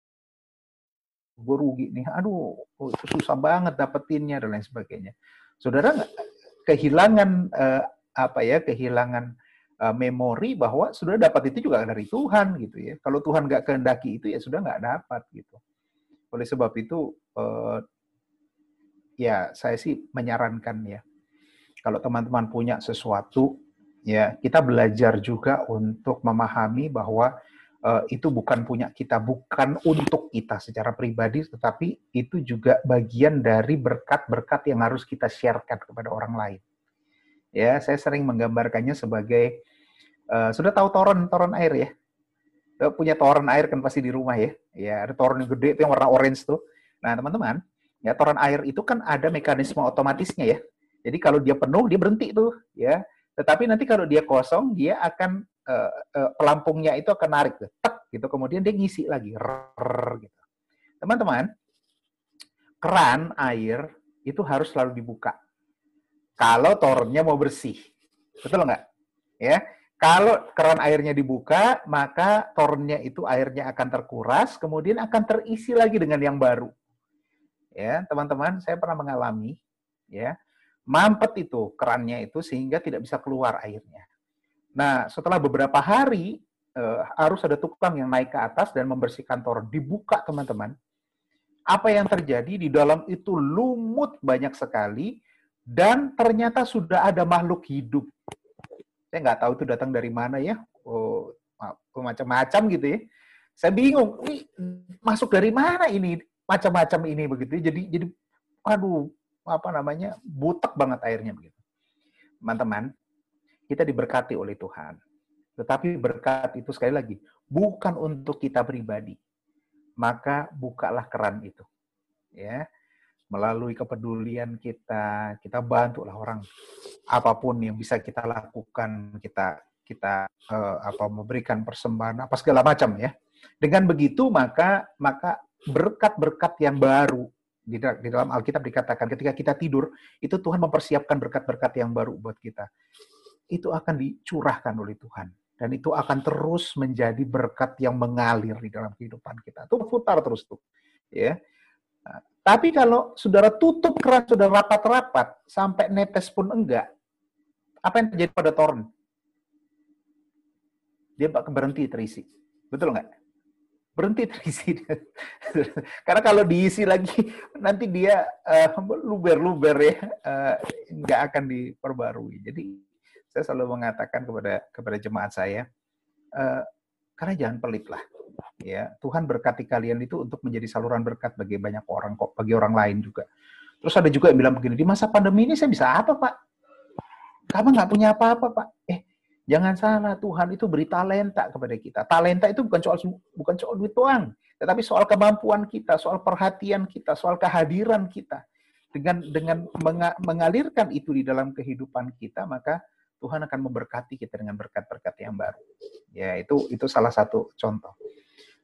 gue rugi nih. Aduh, oh, susah banget dapetinnya dan lain sebagainya. Saudara kehilangan uh, apa ya? Kehilangan uh, memori bahwa sudah dapat itu juga dari Tuhan gitu ya. Kalau Tuhan nggak kehendaki itu ya sudah nggak dapat gitu. Oleh sebab itu uh, ya saya sih menyarankan ya kalau teman-teman punya sesuatu ya kita belajar juga untuk memahami bahwa uh, itu bukan punya kita, bukan untuk kita secara pribadi, tetapi itu juga bagian dari berkat-berkat yang harus kita sharekan kepada orang lain. Ya, saya sering menggambarkannya sebagai Uh, sudah tahu toron toron air ya? Uh, punya toron air kan pasti di rumah ya. Ya, ada toron yang gede itu yang warna orange tuh. Nah, teman-teman, ya toron air itu kan ada mekanisme otomatisnya ya. Jadi kalau dia penuh dia berhenti tuh, ya. Tetapi nanti kalau dia kosong dia akan uh, uh, pelampungnya itu akan narik tuh, tek gitu. Kemudian dia ngisi lagi, gitu. Teman-teman, keran air itu harus selalu dibuka. Kalau toronnya mau bersih, betul nggak? Ya, Kalau keran airnya dibuka, maka tornya itu airnya akan terkuras, kemudian akan terisi lagi dengan yang baru. Ya, teman-teman, saya pernah mengalami, ya, mampet itu kerannya itu sehingga tidak bisa keluar airnya. Nah, setelah beberapa hari uh, harus ada tukang yang naik ke atas dan membersihkan toren. Dibuka, teman-teman. Apa yang terjadi di dalam itu lumut banyak sekali dan ternyata sudah ada makhluk hidup saya nggak tahu itu datang dari mana ya. Oh, macam-macam gitu ya. Saya bingung, ini masuk dari mana ini macam-macam ini begitu. Ya. Jadi jadi aduh, apa namanya? butek banget airnya begitu. Teman-teman, kita diberkati oleh Tuhan. Tetapi berkat itu sekali lagi bukan untuk kita pribadi. Maka bukalah keran itu. Ya melalui kepedulian kita, kita bantulah orang apa pun yang bisa kita lakukan, kita kita uh, apa memberikan persembahan apa segala macam ya. Dengan begitu maka maka berkat-berkat yang baru di, dalam Alkitab dikatakan ketika kita tidur itu Tuhan mempersiapkan berkat-berkat yang baru buat kita. Itu akan dicurahkan oleh Tuhan dan itu akan terus menjadi berkat yang mengalir di dalam kehidupan kita. Itu putar terus tuh. Ya. Tapi kalau saudara tutup keran, sudah rapat-rapat, sampai netes pun enggak, apa yang terjadi pada toren? Dia berhenti terisi. Betul nggak? Berhenti terisi. Karena kalau diisi lagi, nanti dia uh, luber-luber ya, uh, nggak akan diperbarui. Jadi saya selalu mengatakan kepada kepada jemaat saya, uh, karena jangan pelit lah ya Tuhan berkati kalian itu untuk menjadi saluran berkat bagi banyak orang kok bagi orang lain juga terus ada juga yang bilang begini di masa pandemi ini saya bisa apa pak kamu nggak punya apa-apa pak eh jangan salah Tuhan itu beri talenta kepada kita talenta itu bukan soal bukan soal duit doang tetapi soal kemampuan kita soal perhatian kita soal kehadiran kita dengan dengan mengalirkan itu di dalam kehidupan kita maka Tuhan akan memberkati kita dengan berkat-berkat yang baru. Ya, itu itu salah satu contoh.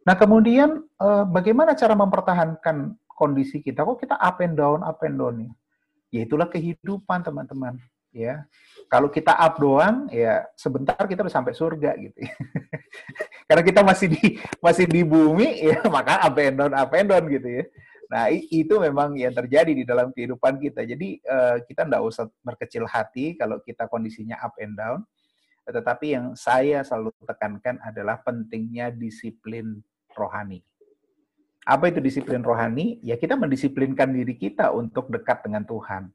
Nah, kemudian eh, bagaimana cara mempertahankan kondisi kita? Kok kita up and down, up and down nih? Ya itulah kehidupan, teman-teman. Ya, kalau kita up doang, ya sebentar kita udah sampai surga gitu. Karena kita masih di masih di bumi, ya maka up and down, up and down gitu ya. Nah, itu memang yang terjadi di dalam kehidupan kita. Jadi uh, kita nggak usah berkecil hati kalau kita kondisinya up and down. Tetapi yang saya selalu tekankan adalah pentingnya disiplin rohani. Apa itu disiplin rohani? Ya kita mendisiplinkan diri kita untuk dekat dengan Tuhan.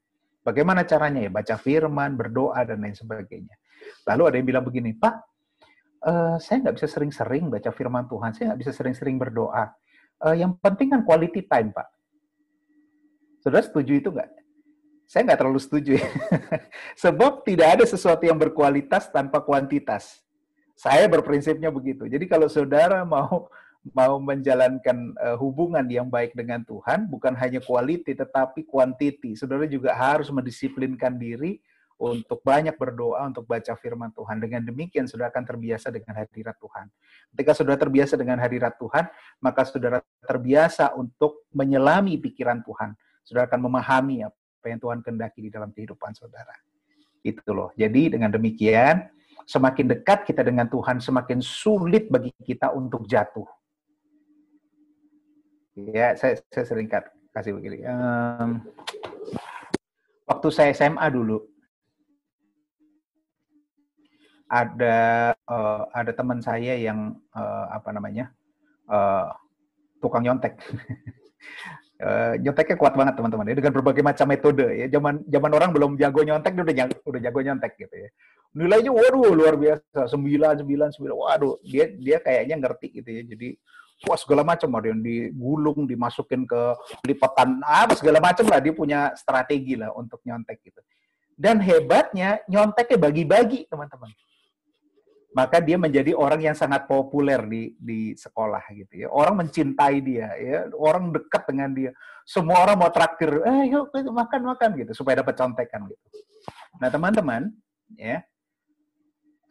Bagaimana caranya ya? Baca firman, berdoa, dan lain sebagainya. Lalu ada yang bilang begini, Pak, uh, saya nggak bisa sering-sering baca firman Tuhan, saya nggak bisa sering-sering berdoa. Uh, yang penting kan quality time, Pak. Saudara setuju itu nggak? Saya nggak terlalu setuju ya. Sebab tidak ada sesuatu yang berkualitas tanpa kuantitas. Saya berprinsipnya begitu. Jadi kalau saudara mau mau menjalankan uh, hubungan yang baik dengan Tuhan, bukan hanya quality tetapi quantity. Saudara juga harus mendisiplinkan diri untuk banyak berdoa, untuk baca firman Tuhan. Dengan demikian, saudara akan terbiasa dengan hadirat Tuhan. Ketika saudara terbiasa dengan hadirat Tuhan, maka saudara terbiasa untuk menyelami pikiran Tuhan. Saudara akan memahami apa yang Tuhan kendaki di dalam kehidupan saudara. Itu loh. Jadi dengan demikian, semakin dekat kita dengan Tuhan, semakin sulit bagi kita untuk jatuh. Ya, saya, saya sering kasih begini. Um, waktu saya SMA dulu, ada uh, ada teman saya yang uh, apa namanya uh, tukang nyontek. uh, nyonteknya kuat banget teman-teman ya dengan berbagai macam metode ya. Zaman zaman orang belum jago nyontek dia udah jago, udah jago nyontek gitu ya. Nilainya waduh luar biasa sembilan sembilan sembilan. Waduh dia dia kayaknya ngerti gitu ya. Jadi wah segala macam. Ada yang digulung dimasukin ke lipatan apa segala macam lah. Dia punya strategi lah untuk nyontek gitu. Dan hebatnya nyonteknya bagi-bagi teman-teman. Maka dia menjadi orang yang sangat populer di di sekolah gitu ya. Orang mencintai dia ya. Orang dekat dengan dia. Semua orang mau traktir eh yuk makan makan gitu. Supaya dapat contekan gitu. Nah teman-teman ya.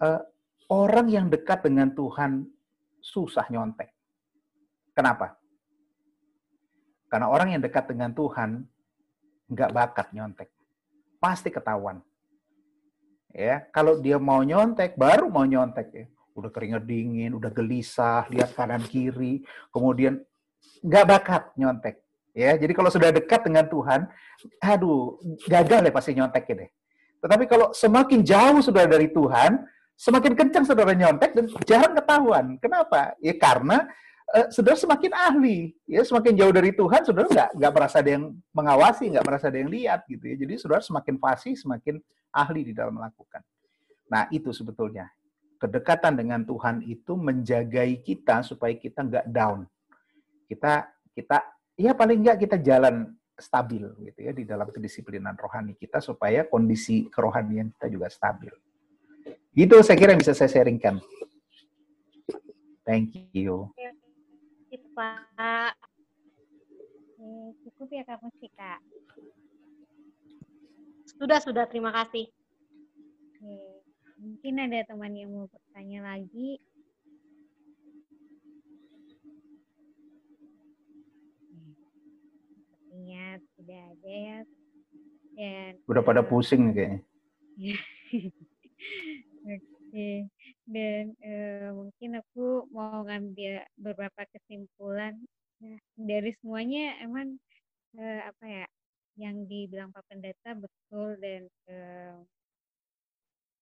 Uh, orang yang dekat dengan Tuhan susah nyontek Kenapa? Karena orang yang dekat dengan Tuhan nggak bakat nyontek. Pasti ketahuan. Ya, kalau dia mau nyontek, baru mau nyontek ya. Udah keringat dingin, udah gelisah, lihat kanan kiri, kemudian nggak bakat nyontek. Ya, jadi kalau sudah dekat dengan Tuhan, aduh, gagal ya pasti nyontek ini. Tetapi kalau semakin jauh sudah dari Tuhan, semakin kencang saudara nyontek dan jarang ketahuan. Kenapa? Ya karena uh, saudara semakin ahli, ya semakin jauh dari Tuhan, saudara nggak nggak merasa ada yang mengawasi, nggak merasa ada yang lihat gitu ya. Jadi saudara semakin fasih, semakin ahli di dalam melakukan. Nah itu sebetulnya kedekatan dengan Tuhan itu menjagai kita supaya kita nggak down. Kita kita ya paling nggak kita jalan stabil gitu ya di dalam kedisiplinan rohani kita supaya kondisi kerohanian kita juga stabil. Gitu saya kira yang bisa saya sharingkan. Thank you. Pak. Cukup ya Kak Mustika. Sudah, sudah. Terima kasih. Oke. Mungkin ada teman yang mau bertanya lagi. sepertinya tidak ada ya. Dan udah pada pusing kayaknya. Oke. Dan uh, mungkin aku mau ngambil beberapa kesimpulan nah, dari semuanya emang uh, apa ya yang dibilang Pak Pendeta betul dan uh,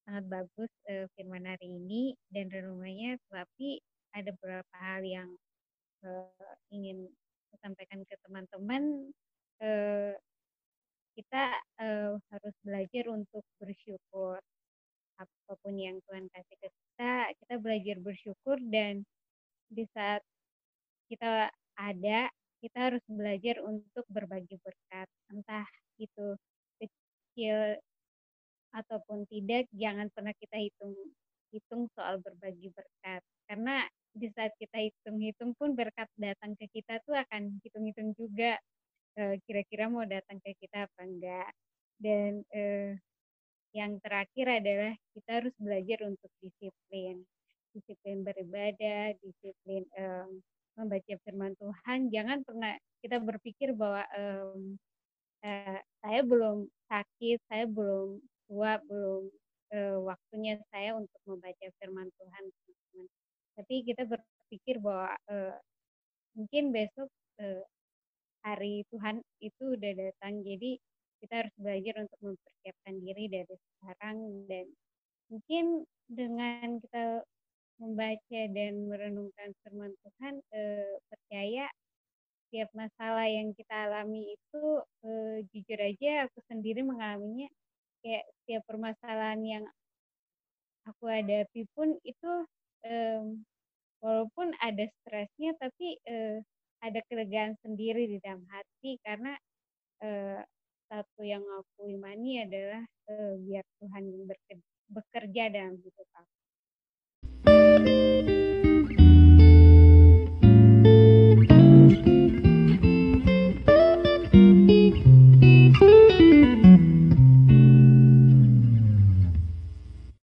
sangat bagus uh, firman hari ini dan renungannya tapi ada beberapa hal yang uh, ingin sampaikan ke teman-teman eh, kita eh, harus belajar untuk bersyukur apa pun yang Tuhan kasih ke kita kita belajar bersyukur dan di saat kita ada kita harus belajar untuk berbagi berkat. Entah itu kecil ataupun tidak jangan pernah kita hitung hitung soal berbagi berkat. Karena di saat kita hitung-hitung pun berkat datang ke kita tuh akan hitung-hitung juga kira kira-kira mau datang ke kita apa enggak. Dan uh, yang terakhir adalah kita harus belajar untuk disiplin. Disiplin beribadah disiplin um, membaca firman Tuhan. Jangan pernah kita berpikir bahwa um, uh, saya belum sakit saya belum tua belum uh, waktunya saya untuk membaca firman Tuhan tapi kita berpikir bahwa uh, mungkin besok uh, hari Tuhan itu udah datang. Jadi kita harus belajar untuk mempersiapkan diri dari sekarang dan mungkin dengan kita membaca dan merenungkan firman Tuhan eh, percaya setiap masalah yang kita alami itu eh, jujur aja aku sendiri mengalaminya kayak setiap permasalahan yang aku hadapi pun itu um, walaupun ada stresnya tapi uh, ada kelegaan sendiri di dalam hati karena uh, satu yang aku imani adalah uh, biar Tuhan bekerja dalam hidup aku.